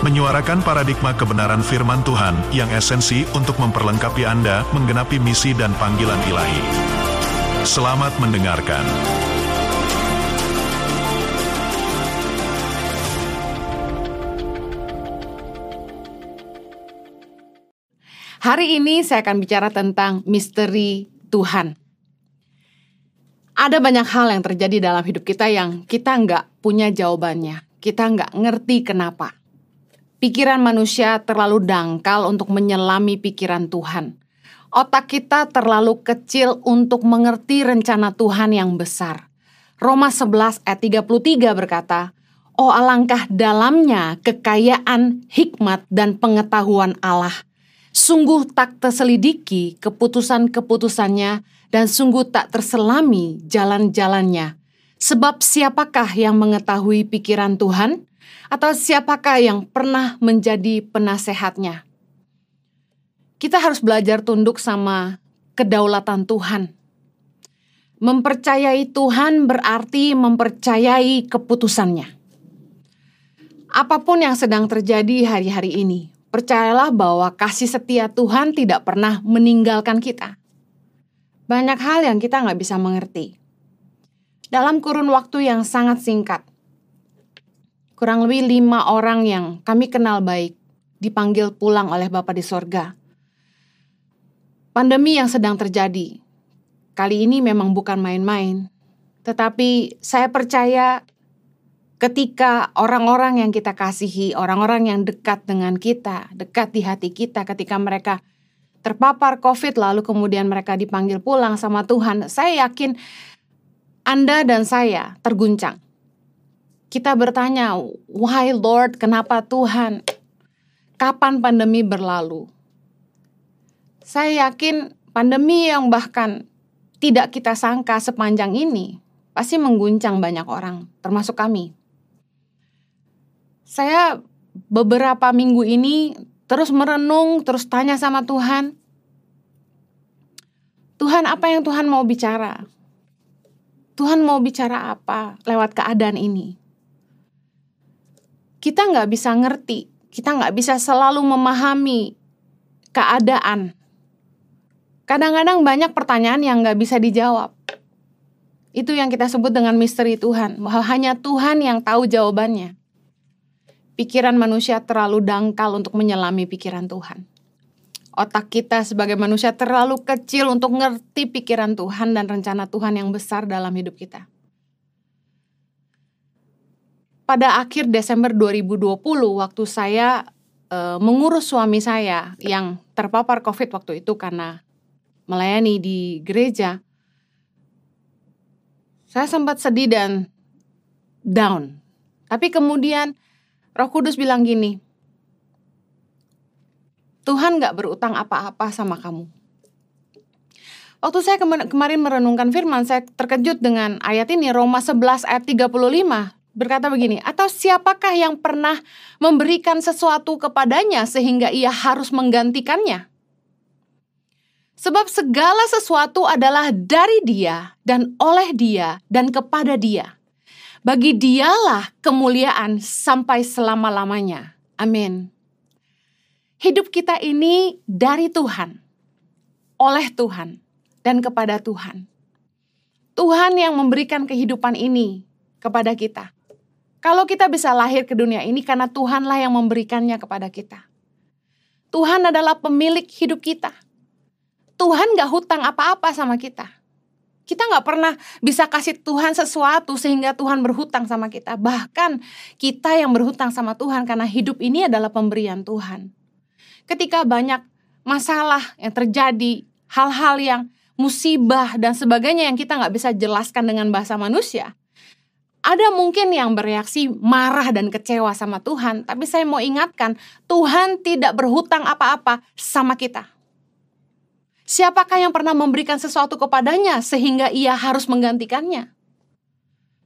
menyuarakan paradigma kebenaran firman Tuhan yang esensi untuk memperlengkapi Anda menggenapi misi dan panggilan ilahi. Selamat mendengarkan. Hari ini saya akan bicara tentang misteri Tuhan. Ada banyak hal yang terjadi dalam hidup kita yang kita nggak punya jawabannya. Kita nggak ngerti kenapa. Pikiran manusia terlalu dangkal untuk menyelami pikiran Tuhan. Otak kita terlalu kecil untuk mengerti rencana Tuhan yang besar. Roma 11 ayat 33 berkata, Oh alangkah dalamnya kekayaan, hikmat, dan pengetahuan Allah. Sungguh tak terselidiki keputusan-keputusannya dan sungguh tak terselami jalan-jalannya. Sebab siapakah yang mengetahui pikiran Tuhan? Atau siapakah yang pernah menjadi penasehatnya? Kita harus belajar tunduk sama kedaulatan Tuhan. Mempercayai Tuhan berarti mempercayai keputusannya. Apa pun yang sedang terjadi hari-hari ini, percayalah bahwa kasih setia Tuhan tidak pernah meninggalkan kita. Banyak hal yang kita nggak bisa mengerti. Dalam kurun waktu yang sangat singkat, kurang lebih lima orang yang kami kenal baik dipanggil pulang oleh Bapa di sorga. Pandemi yang sedang terjadi, kali ini memang bukan main-main, tetapi saya percaya ketika orang-orang yang kita kasihi, orang-orang yang dekat dengan kita, dekat di hati kita, ketika mereka terpapar COVID, lalu kemudian mereka dipanggil pulang sama Tuhan, saya yakin Anda dan saya terguncang. Kita bertanya, "Why, Lord? Kenapa Tuhan? Kapan pandemi berlalu?" Saya yakin pandemi yang bahkan tidak kita sangka sepanjang ini pasti mengguncang banyak orang, termasuk kami saya beberapa minggu ini terus merenung, terus tanya sama Tuhan. Tuhan, apa yang Tuhan mau bicara? Tuhan mau bicara apa lewat keadaan ini? Kita nggak bisa ngerti, kita nggak bisa selalu memahami keadaan. Kadang-kadang banyak pertanyaan yang nggak bisa dijawab. Itu yang kita sebut dengan misteri Tuhan, bahwa hanya Tuhan yang tahu jawabannya. Pikiran manusia terlalu dangkal untuk menyelami pikiran Tuhan. Otak kita sebagai manusia terlalu kecil untuk ngerti pikiran Tuhan dan rencana Tuhan yang besar dalam hidup kita. Pada akhir Desember 2020 waktu saya e, mengurus suami saya yang terpapar Covid waktu itu karena melayani di gereja, saya sempat sedih dan down. Tapi kemudian Roh Kudus bilang gini, Tuhan gak berutang apa-apa sama kamu. Waktu saya kemarin merenungkan firman, saya terkejut dengan ayat ini, Roma 11 ayat 35, berkata begini, Atau siapakah yang pernah memberikan sesuatu kepadanya sehingga ia harus menggantikannya? Sebab segala sesuatu adalah dari dia dan oleh dia dan kepada dia. Bagi dialah kemuliaan sampai selama-lamanya. Amin. Hidup kita ini dari Tuhan, oleh Tuhan, dan kepada Tuhan. Tuhan yang memberikan kehidupan ini kepada kita. Kalau kita bisa lahir ke dunia ini karena Tuhanlah yang memberikannya kepada kita. Tuhan adalah pemilik hidup kita. Tuhan gak hutang apa-apa sama kita. Kita nggak pernah bisa kasih Tuhan sesuatu sehingga Tuhan berhutang sama kita. Bahkan kita yang berhutang sama Tuhan karena hidup ini adalah pemberian Tuhan. Ketika banyak masalah yang terjadi, hal-hal yang musibah dan sebagainya yang kita nggak bisa jelaskan dengan bahasa manusia. Ada mungkin yang bereaksi marah dan kecewa sama Tuhan, tapi saya mau ingatkan, Tuhan tidak berhutang apa-apa sama kita. Siapakah yang pernah memberikan sesuatu kepadanya sehingga ia harus menggantikannya?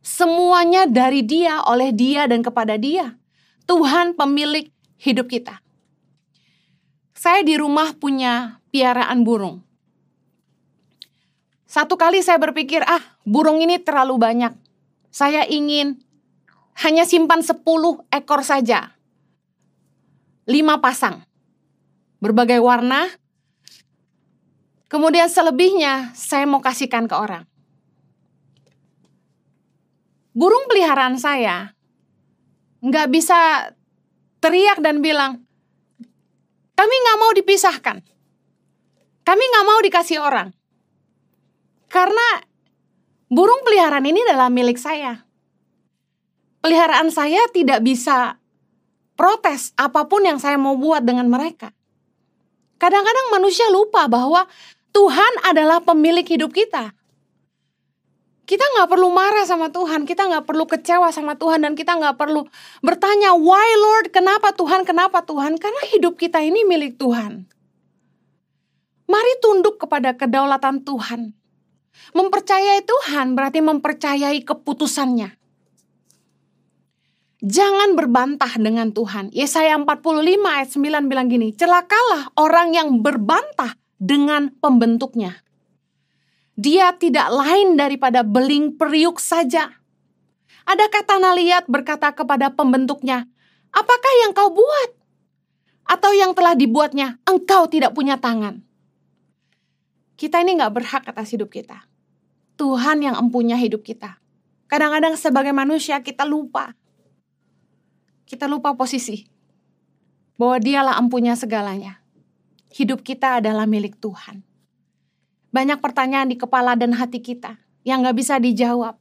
Semuanya dari Dia, oleh Dia, dan kepada Dia. Tuhan pemilik hidup kita. Saya di rumah punya piaraan burung. Satu kali saya berpikir, ah burung ini terlalu banyak. Saya ingin hanya simpan 10 ekor saja. Lima pasang. Berbagai warna, Kemudian selebihnya saya mau kasihkan ke orang. Burung peliharaan saya nggak bisa teriak dan bilang, kami nggak mau dipisahkan. Kami nggak mau dikasih orang. Karena burung peliharaan ini adalah milik saya. Peliharaan saya tidak bisa protes apa pun yang saya mau buat dengan mereka. Kadang-kadang manusia lupa bahwa Tuhan adalah pemilik hidup kita. Kita nggak perlu marah sama Tuhan, kita nggak perlu kecewa sama Tuhan, dan kita nggak perlu bertanya, why Lord, kenapa Tuhan, kenapa Tuhan? Karena hidup kita ini milik Tuhan. Mari tunduk kepada kedaulatan Tuhan. Mempercayai Tuhan berarti mempercayai keputusannya. Jangan berbantah dengan Tuhan. Yesaya 45 ayat 9 bilang gini, celakalah orang yang berbantah dengan pembentuknya. Dia tidak lain daripada beling periuk saja. Adakah tanah liat berkata kepada pembentuknya, apakah yang kau buat? Atau yang telah dibuatnya, engkau tidak punya tangan. Kita ini nggak berhak atas hidup kita. Tuhan yang empunya hidup kita. Kadang-kadang sebagai manusia kita lupa. Kita lupa posisi. Bahwa dialah empunya segalanya hidup kita adalah milik Tuhan. Banyak pertanyaan di kepala dan hati kita yang gak bisa dijawab.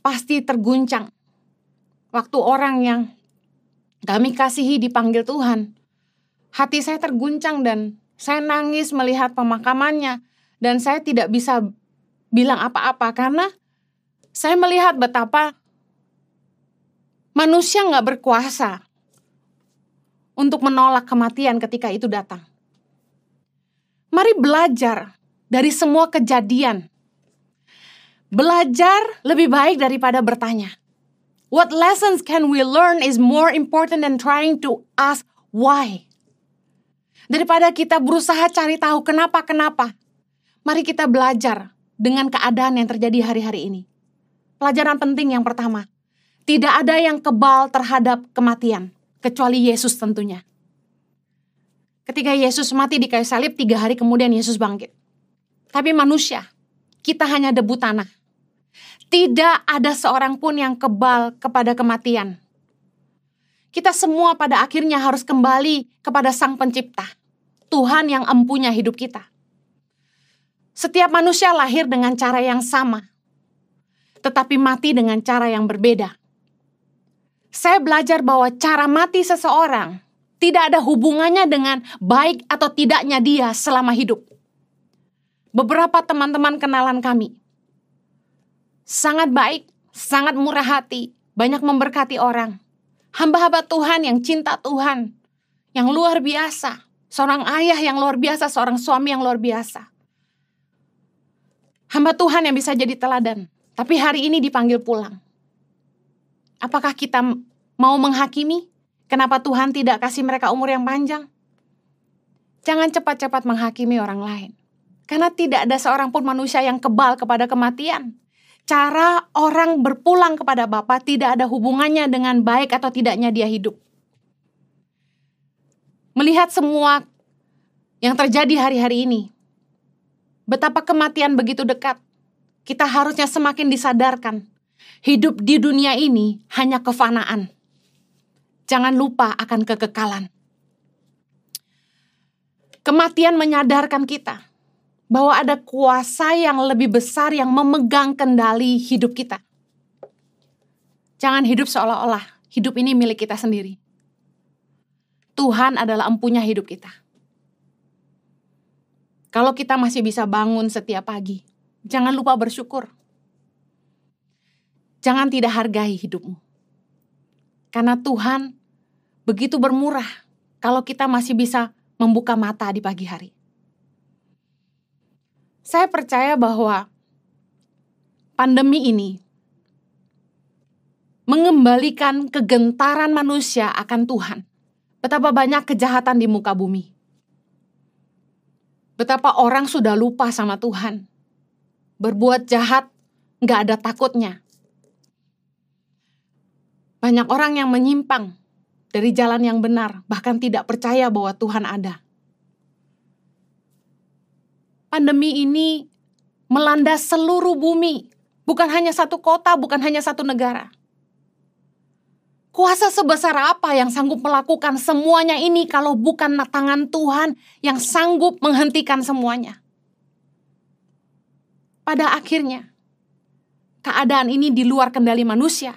Pasti terguncang. Waktu orang yang kami kasihi dipanggil Tuhan. Hati saya terguncang dan saya nangis melihat pemakamannya. Dan saya tidak bisa bilang apa-apa karena saya melihat betapa manusia nggak berkuasa untuk menolak kematian ketika itu datang. Mari belajar dari semua kejadian. Belajar lebih baik daripada bertanya. What lessons can we learn is more important than trying to ask why. Daripada kita berusaha cari tahu kenapa-kenapa. Mari kita belajar dengan keadaan yang terjadi hari-hari ini. Pelajaran penting yang pertama, tidak ada yang kebal terhadap kematian kecuali Yesus tentunya. Ketika Yesus mati di kayu salib, tiga hari kemudian Yesus bangkit. Tapi manusia, kita hanya debu tanah. Tidak ada seorang pun yang kebal kepada kematian. Kita semua pada akhirnya harus kembali kepada Sang Pencipta, Tuhan yang empunya hidup kita. Setiap manusia lahir dengan cara yang sama, tetapi mati dengan cara yang berbeda saya belajar bahwa cara mati seseorang tidak ada hubungannya dengan baik atau tidaknya dia selama hidup. Beberapa teman-teman kenalan kami sangat baik, sangat murah hati, banyak memberkati orang. Hamba-hamba Tuhan yang cinta Tuhan, yang luar biasa, seorang ayah yang luar biasa, seorang suami yang luar biasa. Hamba Tuhan yang bisa jadi teladan, tapi hari ini dipanggil pulang. Apakah kita mau menghakimi? Kenapa Tuhan tidak kasih mereka umur yang panjang? Jangan cepat-cepat menghakimi orang lain. Karena tidak ada seorang pun manusia yang kebal kepada kematian. Cara orang berpulang kepada Bapa tidak ada hubungannya dengan baik atau tidaknya dia hidup. Melihat semua yang terjadi hari-hari ini, betapa kematian begitu dekat, kita harusnya semakin disadarkan Hidup di dunia ini hanya kefanaan. Jangan lupa akan kekekalan. Kematian menyadarkan kita bahwa ada kuasa yang lebih besar yang memegang kendali hidup kita. Jangan hidup seolah-olah hidup ini milik kita sendiri. Tuhan adalah empunya hidup kita. Kalau kita masih bisa bangun setiap pagi, jangan lupa bersyukur Jangan tidak hargai hidupmu. Karena Tuhan begitu bermurah kalau kita masih bisa membuka mata di pagi hari. Saya percaya bahwa pandemi ini mengembalikan kegentaran manusia akan Tuhan. Betapa banyak kejahatan di muka bumi. Betapa orang sudah lupa sama Tuhan. Berbuat jahat nggak ada takutnya. Banyak orang yang menyimpang dari jalan yang benar, bahkan tidak percaya bahwa Tuhan ada. Pandemi ini melanda seluruh bumi, bukan hanya satu kota, bukan hanya satu negara. Kuasa sebesar apa yang sanggup melakukan semuanya ini kalau bukan tangan Tuhan yang sanggup menghentikan semuanya? Pada akhirnya, keadaan ini di luar kendali manusia.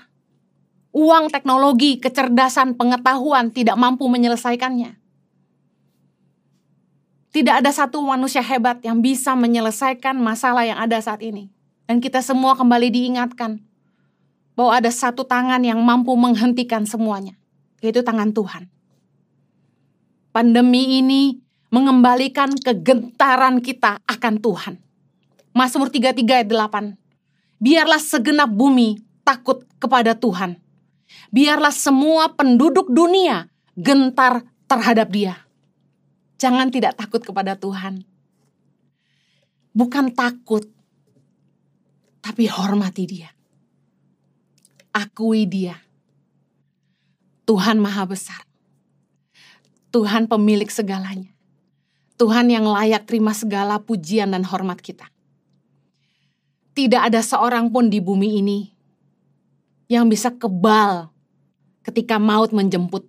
Uang, teknologi, kecerdasan, pengetahuan tidak mampu menyelesaikannya. Tidak ada satu manusia hebat yang bisa menyelesaikan masalah yang ada saat ini. Dan kita semua kembali diingatkan bahwa ada satu tangan yang mampu menghentikan semuanya, yaitu tangan Tuhan. Pandemi ini mengembalikan kegentaran kita akan Tuhan. Mazmur 33 ayat 8. Biarlah segenap bumi takut kepada Tuhan. Biarlah semua penduduk dunia gentar terhadap Dia. Jangan tidak takut kepada Tuhan. Bukan takut, tapi hormati Dia akui Dia. Tuhan Maha Besar. Tuhan pemilik segalanya. Tuhan yang layak terima segala pujian dan hormat kita. Tidak ada seorang pun di bumi ini yang bisa kebal ketika maut menjemput.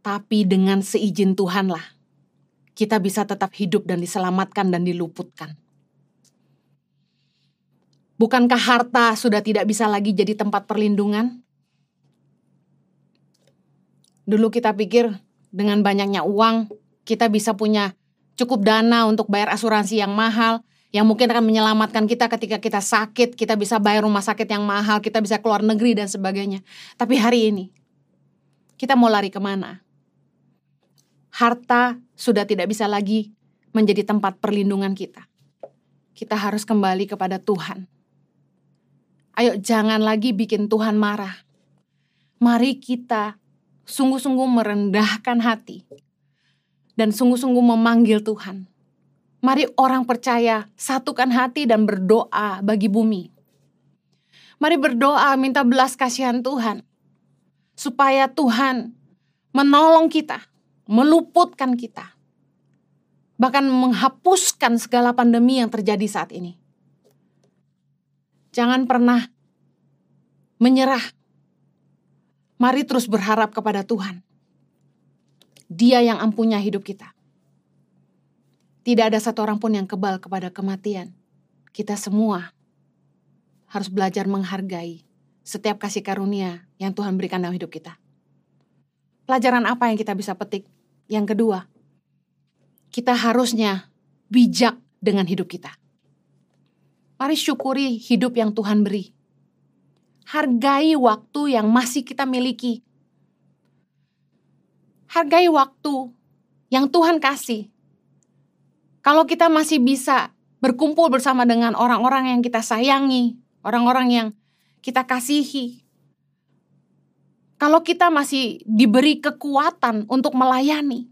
Tapi dengan seizin Tuhanlah, kita bisa tetap hidup dan diselamatkan dan diluputkan. Bukankah harta sudah tidak bisa lagi jadi tempat perlindungan? Dulu kita pikir dengan banyaknya uang, kita bisa punya cukup dana untuk bayar asuransi yang mahal, yang mungkin akan menyelamatkan kita ketika kita sakit, kita bisa bayar rumah sakit yang mahal, kita bisa keluar negeri dan sebagainya. Tapi hari ini, kita mau lari ke mana? Harta sudah tidak bisa lagi menjadi tempat perlindungan kita. Kita harus kembali kepada Tuhan Ayo jangan lagi bikin Tuhan marah. Mari kita sungguh-sungguh merendahkan hati dan sungguh-sungguh memanggil Tuhan. Mari orang percaya satukan hati dan berdoa bagi bumi. Mari berdoa minta belas kasihan Tuhan supaya Tuhan menolong kita, meluputkan kita, bahkan menghapuskan segala pandemi yang terjadi saat ini. Jangan pernah menyerah. Mari terus berharap kepada Tuhan. Dia yang ampunya hidup kita. Tidak ada satu orang pun yang kebal kepada kematian. Kita semua harus belajar menghargai setiap kasih karunia yang Tuhan berikan dalam hidup kita. Pelajaran apa yang kita bisa petik? Yang kedua, kita harusnya bijak dengan hidup kita. Mari syukuri hidup yang Tuhan beri. Hargai waktu yang masih kita miliki. Hargai waktu yang Tuhan kasih. Kalau kita masih bisa berkumpul bersama dengan orang-orang yang kita sayangi, orang-orang yang kita kasihi. Kalau kita masih diberi kekuatan untuk melayani,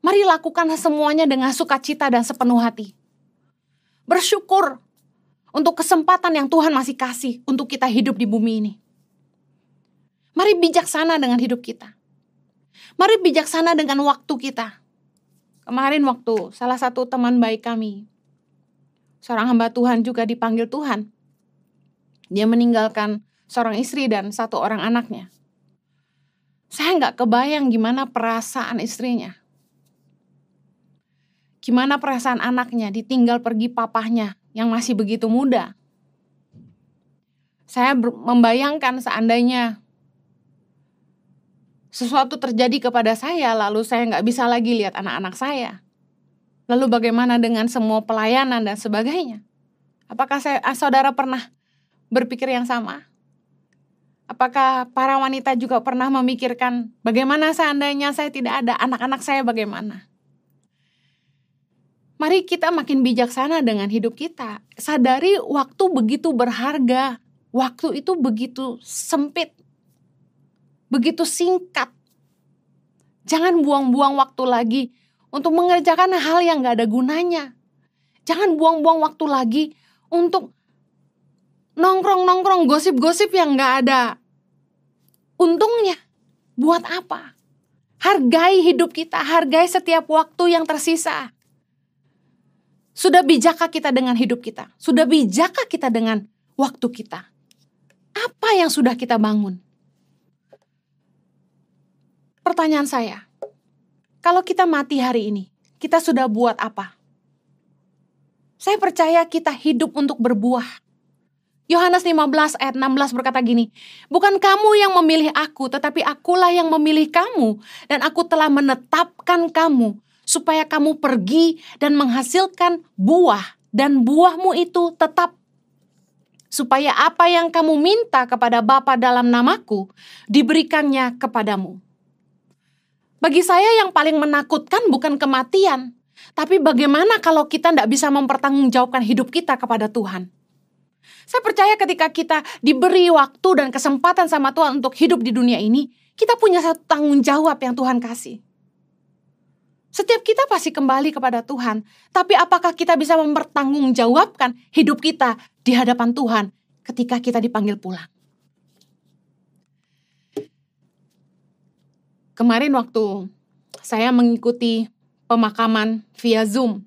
mari lakukan semuanya dengan sukacita dan sepenuh hati. Bersyukur untuk kesempatan yang Tuhan masih kasih untuk kita hidup di bumi ini. Mari bijaksana dengan hidup kita. Mari bijaksana dengan waktu kita. Kemarin waktu salah satu teman baik kami, seorang hamba Tuhan juga dipanggil Tuhan. Dia meninggalkan seorang istri dan satu orang anaknya. Saya nggak kebayang gimana perasaan istrinya. Gimana perasaan anaknya ditinggal pergi papahnya yang masih begitu muda. Saya membayangkan seandainya sesuatu terjadi kepada saya, lalu saya nggak bisa lagi lihat anak-anak saya. Lalu bagaimana dengan semua pelayanan dan sebagainya? Apakah saya, saudara pernah berpikir yang sama? Apakah para wanita juga pernah memikirkan bagaimana seandainya saya tidak ada anak-anak saya bagaimana? Mari kita makin bijaksana dengan hidup kita. Sadari waktu begitu berharga. Waktu itu begitu sempit. Begitu singkat. Jangan buang-buang waktu lagi untuk mengerjakan hal yang gak ada gunanya. Jangan buang-buang waktu lagi untuk nongkrong-nongkrong gosip-gosip yang gak ada Untungnya, buat apa? Hargai hidup kita, hargai setiap waktu yang tersisa. Sudah bijakkah kita dengan hidup kita? Sudah bijakkah kita dengan waktu kita? Apa yang sudah kita bangun? Pertanyaan saya, kalau kita mati hari ini, kita sudah buat apa? Saya percaya kita hidup untuk berbuah. Yohanes 15 ayat 16 berkata gini, Bukan kamu yang memilih aku, tetapi akulah yang memilih kamu, dan aku telah menetapkan kamu, supaya kamu pergi dan menghasilkan buah, dan buahmu itu tetap supaya apa yang kamu minta kepada Bapa dalam namaku diberikannya kepadamu. Bagi saya yang paling menakutkan bukan kematian, tapi bagaimana kalau kita tidak bisa mempertanggungjawabkan hidup kita kepada Tuhan. Saya percaya ketika kita diberi waktu dan kesempatan sama Tuhan untuk hidup di dunia ini, kita punya satu tanggung jawab yang Tuhan kasih. Setiap kita pasti kembali kepada Tuhan, tapi apakah kita bisa mempertanggungjawabkan hidup kita di hadapan Tuhan ketika kita dipanggil pulang? Kemarin waktu saya mengikuti pemakaman via Zoom,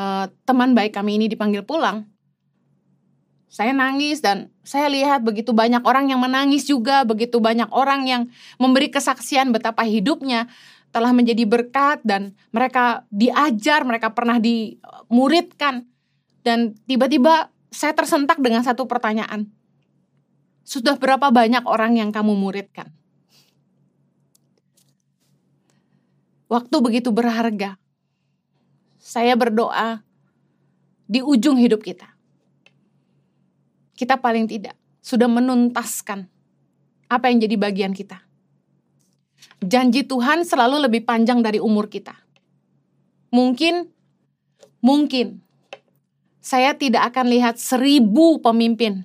uh, teman baik kami ini dipanggil pulang saya nangis dan saya lihat begitu banyak orang yang menangis juga, begitu banyak orang yang memberi kesaksian betapa hidupnya telah menjadi berkat dan mereka diajar, mereka pernah dimuridkan. Dan tiba-tiba saya tersentak dengan satu pertanyaan. Sudah berapa banyak orang yang kamu muridkan? Waktu begitu berharga. Saya berdoa di ujung hidup kita kita paling tidak sudah menuntaskan apa yang jadi bagian kita. Janji Tuhan selalu lebih panjang dari umur kita. Mungkin, mungkin saya tidak akan lihat seribu pemimpin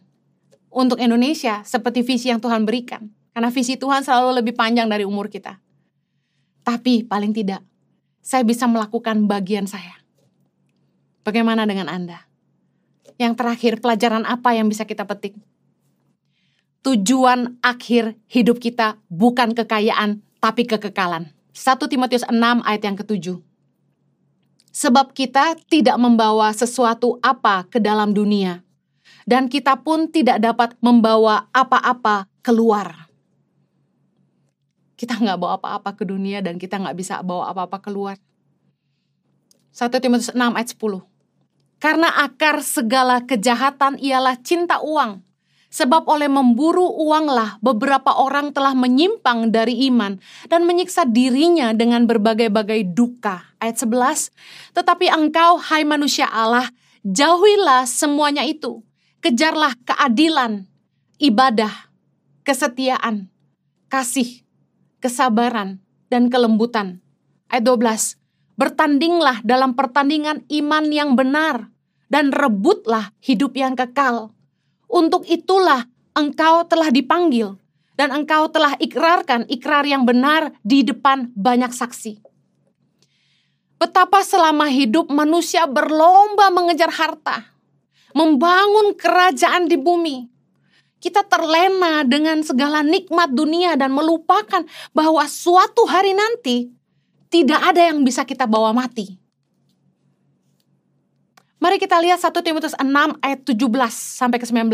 untuk Indonesia seperti visi yang Tuhan berikan. Karena visi Tuhan selalu lebih panjang dari umur kita. Tapi paling tidak, saya bisa melakukan bagian saya. Bagaimana dengan Anda? Yang terakhir, pelajaran apa yang bisa kita petik? Tujuan akhir hidup kita bukan kekayaan, tapi kekekalan. 1 Timotius 6 ayat yang ketujuh. Sebab kita tidak membawa sesuatu apa ke dalam dunia, dan kita pun tidak dapat membawa apa-apa keluar. Kita nggak bawa apa-apa ke dunia dan kita nggak bisa bawa apa-apa keluar. 1 Timotius 6 ayat 10. Karena akar segala kejahatan ialah cinta uang. Sebab oleh memburu uanglah beberapa orang telah menyimpang dari iman dan menyiksa dirinya dengan berbagai-bagai duka. Ayat 11, Tetapi engkau, hai manusia Allah, jauhilah semuanya itu. Kejarlah keadilan, ibadah, kesetiaan, kasih, kesabaran, dan kelembutan. Ayat 12, Bertandinglah dalam pertandingan iman yang benar dan rebutlah hidup yang kekal. Untuk itulah engkau telah dipanggil dan engkau telah ikrarkan ikrar yang benar di depan banyak saksi. Betapa selama hidup manusia berlomba mengejar harta, membangun kerajaan di bumi. Kita terlena dengan segala nikmat dunia dan melupakan bahwa suatu hari nanti tidak ada yang bisa kita bawa mati. Mari kita lihat 1 Timotius 6 ayat 17 sampai ke 19.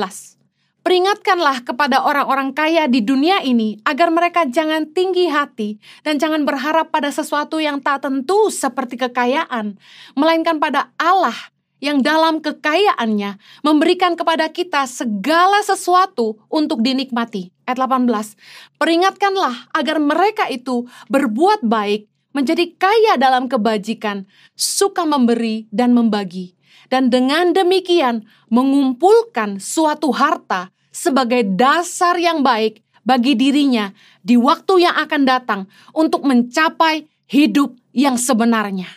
Peringatkanlah kepada orang-orang kaya di dunia ini agar mereka jangan tinggi hati dan jangan berharap pada sesuatu yang tak tentu seperti kekayaan, melainkan pada Allah yang dalam kekayaannya memberikan kepada kita segala sesuatu untuk dinikmati. Ayat 18. Peringatkanlah agar mereka itu berbuat baik, menjadi kaya dalam kebajikan, suka memberi dan membagi dan dengan demikian mengumpulkan suatu harta sebagai dasar yang baik bagi dirinya di waktu yang akan datang untuk mencapai hidup yang sebenarnya.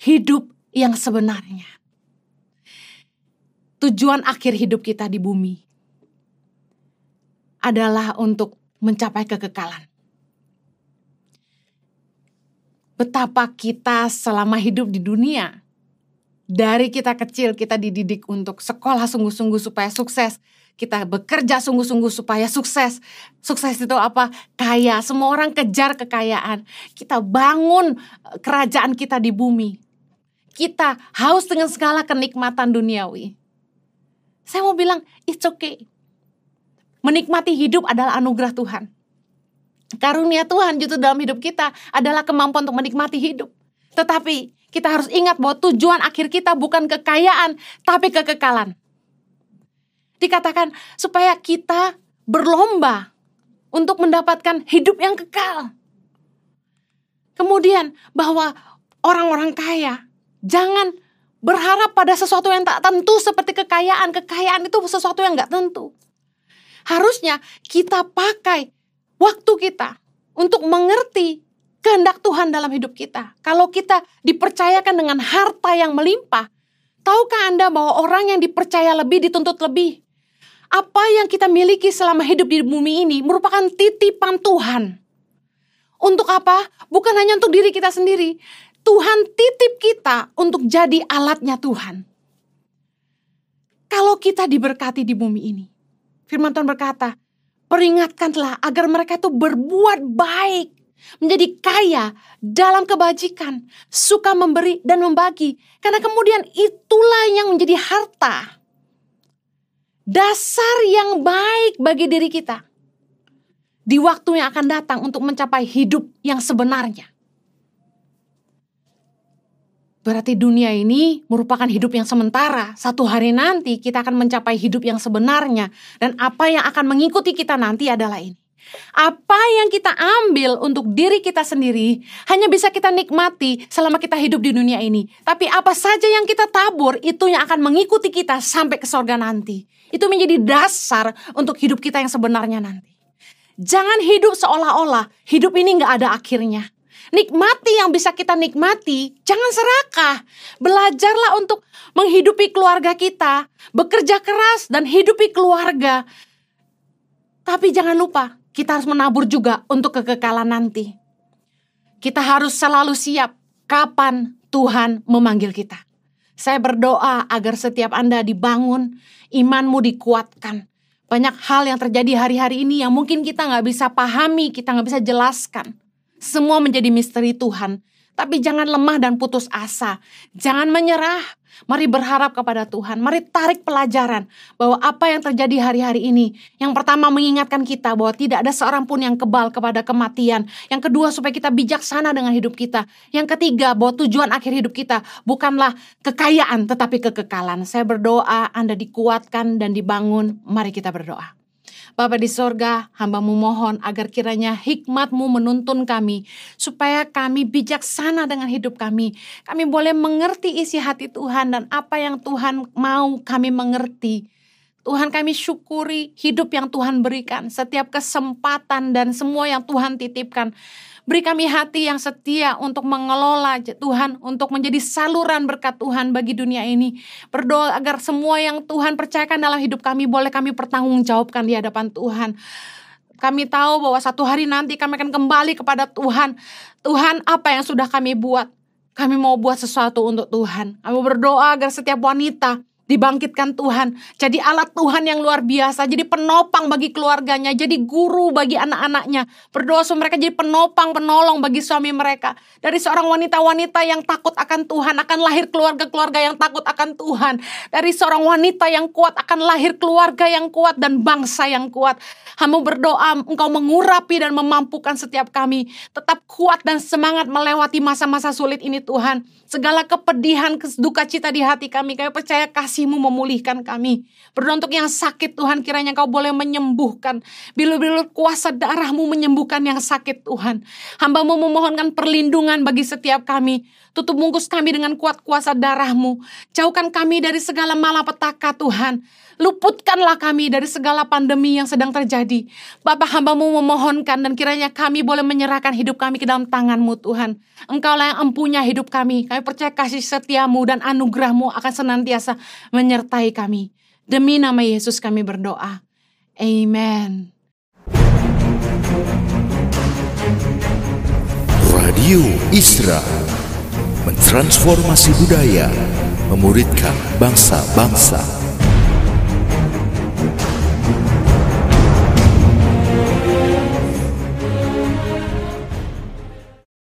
Hidup yang sebenarnya. Tujuan akhir hidup kita di bumi adalah untuk mencapai kekekalan. Betapa kita selama hidup di dunia dari kita kecil kita dididik untuk sekolah sungguh-sungguh supaya sukses. Kita bekerja sungguh-sungguh supaya sukses. Sukses itu apa? Kaya. Semua orang kejar kekayaan. Kita bangun eh, kerajaan kita di bumi. Kita haus dengan segala kenikmatan duniawi. Saya mau bilang, it's okay. Menikmati hidup adalah anugerah Tuhan. Karunia Tuhan justru dalam hidup kita adalah kemampuan untuk menikmati hidup. Tetapi kita harus ingat bahwa tujuan akhir kita bukan kekayaan, tapi kekekalan. Dikatakan supaya kita berlomba untuk mendapatkan hidup yang kekal. Kemudian bahwa orang-orang kaya jangan berharap pada sesuatu yang tak tentu seperti kekayaan. Kekayaan itu sesuatu yang gak tentu. Harusnya kita pakai waktu kita untuk mengerti kehendak Tuhan dalam hidup kita. Kalau kita dipercayakan dengan harta yang melimpah, tahukah Anda bahwa orang yang dipercaya lebih dituntut lebih? Apa yang kita miliki selama hidup di bumi ini merupakan titipan Tuhan. Untuk apa? Bukan hanya untuk diri kita sendiri. Tuhan titip kita untuk jadi alatnya Tuhan. Kalau kita diberkati di bumi ini, firman Tuhan berkata, peringatkanlah agar mereka itu berbuat baik menjadi kaya dalam kebajikan, suka memberi dan membagi, karena kemudian itulah yang menjadi harta, dasar yang baik bagi diri kita di waktu yang akan datang untuk mencapai hidup yang sebenarnya. Berarti dunia ini merupakan hidup yang sementara. Satu hari nanti kita akan mencapai hidup yang sebenarnya. Dan apa yang akan mengikuti kita nanti adalah ini. Apa yang kita ambil untuk diri kita sendiri hanya bisa kita nikmati selama kita hidup di dunia ini. Tapi apa saja yang kita tabur itu yang akan mengikuti kita sampai ke sorga nanti. Itu menjadi dasar untuk hidup kita yang sebenarnya nanti. Jangan hidup seolah-olah hidup ini nggak ada akhirnya. Nikmati yang bisa kita nikmati, jangan serakah. Belajarlah untuk menghidupi keluarga kita, bekerja keras dan hidupi keluarga. Tapi jangan lupa, kita harus menabur juga untuk kekekalan nanti. Kita harus selalu siap kapan Tuhan memanggil kita. Saya berdoa agar setiap Anda dibangun, imanmu dikuatkan. Banyak hal yang terjadi hari-hari ini yang mungkin kita nggak bisa pahami, kita nggak bisa jelaskan. Semua menjadi misteri Tuhan. Tapi jangan lemah dan putus asa. Jangan menyerah. Mari berharap kepada Tuhan. Mari tarik pelajaran bahwa apa yang terjadi hari-hari ini. Yang pertama mengingatkan kita bahwa tidak ada seorang pun yang kebal kepada kematian. Yang kedua supaya kita bijaksana dengan hidup kita. Yang ketiga bahwa tujuan akhir hidup kita bukanlah kekayaan tetapi kekekalan. Saya berdoa Anda dikuatkan dan dibangun. Mari kita berdoa. Bapa di sorga, hambamu mohon agar kiranya hikmatmu menuntun kami, supaya kami bijaksana dengan hidup kami. Kami boleh mengerti isi hati Tuhan dan apa yang Tuhan mau kami mengerti. Tuhan kami syukuri hidup yang Tuhan berikan, setiap kesempatan dan semua yang Tuhan titipkan. Beri kami hati yang setia untuk mengelola Tuhan, untuk menjadi saluran berkat Tuhan bagi dunia ini. Berdoa agar semua yang Tuhan percayakan dalam hidup kami boleh kami pertanggungjawabkan di hadapan Tuhan. Kami tahu bahwa satu hari nanti kami akan kembali kepada Tuhan. Tuhan, apa yang sudah kami buat? Kami mau buat sesuatu untuk Tuhan. Kami berdoa agar setiap wanita dibangkitkan Tuhan, jadi alat Tuhan yang luar biasa, jadi penopang bagi keluarganya, jadi guru bagi anak-anaknya. Berdoa supaya mereka jadi penopang, penolong bagi suami mereka. Dari seorang wanita-wanita yang takut akan Tuhan, akan lahir keluarga-keluarga yang takut akan Tuhan. Dari seorang wanita yang kuat akan lahir keluarga yang kuat dan bangsa yang kuat. Hamba berdoa engkau mengurapi dan memampukan setiap kami tetap kuat dan semangat melewati masa-masa sulit ini Tuhan. Segala kepedihan, duka cita di hati kami, kami percaya kasih kasihmu memulihkan kami. Berdoa untuk yang sakit Tuhan kiranya kau boleh menyembuhkan. Bilu-bilu kuasa darahmu menyembuhkan yang sakit Tuhan. Hambamu memohonkan perlindungan bagi setiap kami. Tutup bungkus kami dengan kuat kuasa darahmu. Jauhkan kami dari segala malapetaka Tuhan. Luputkanlah kami dari segala pandemi yang sedang terjadi. Bapak hambamu memohonkan dan kiranya kami boleh menyerahkan hidup kami ke dalam tanganmu Tuhan. Engkaulah yang empunya hidup kami. Kami percaya kasih setiamu dan anugerahmu akan senantiasa menyertai kami. Demi nama Yesus kami berdoa. Amen. Radio Isra mentransformasi budaya, memuridkan bangsa-bangsa.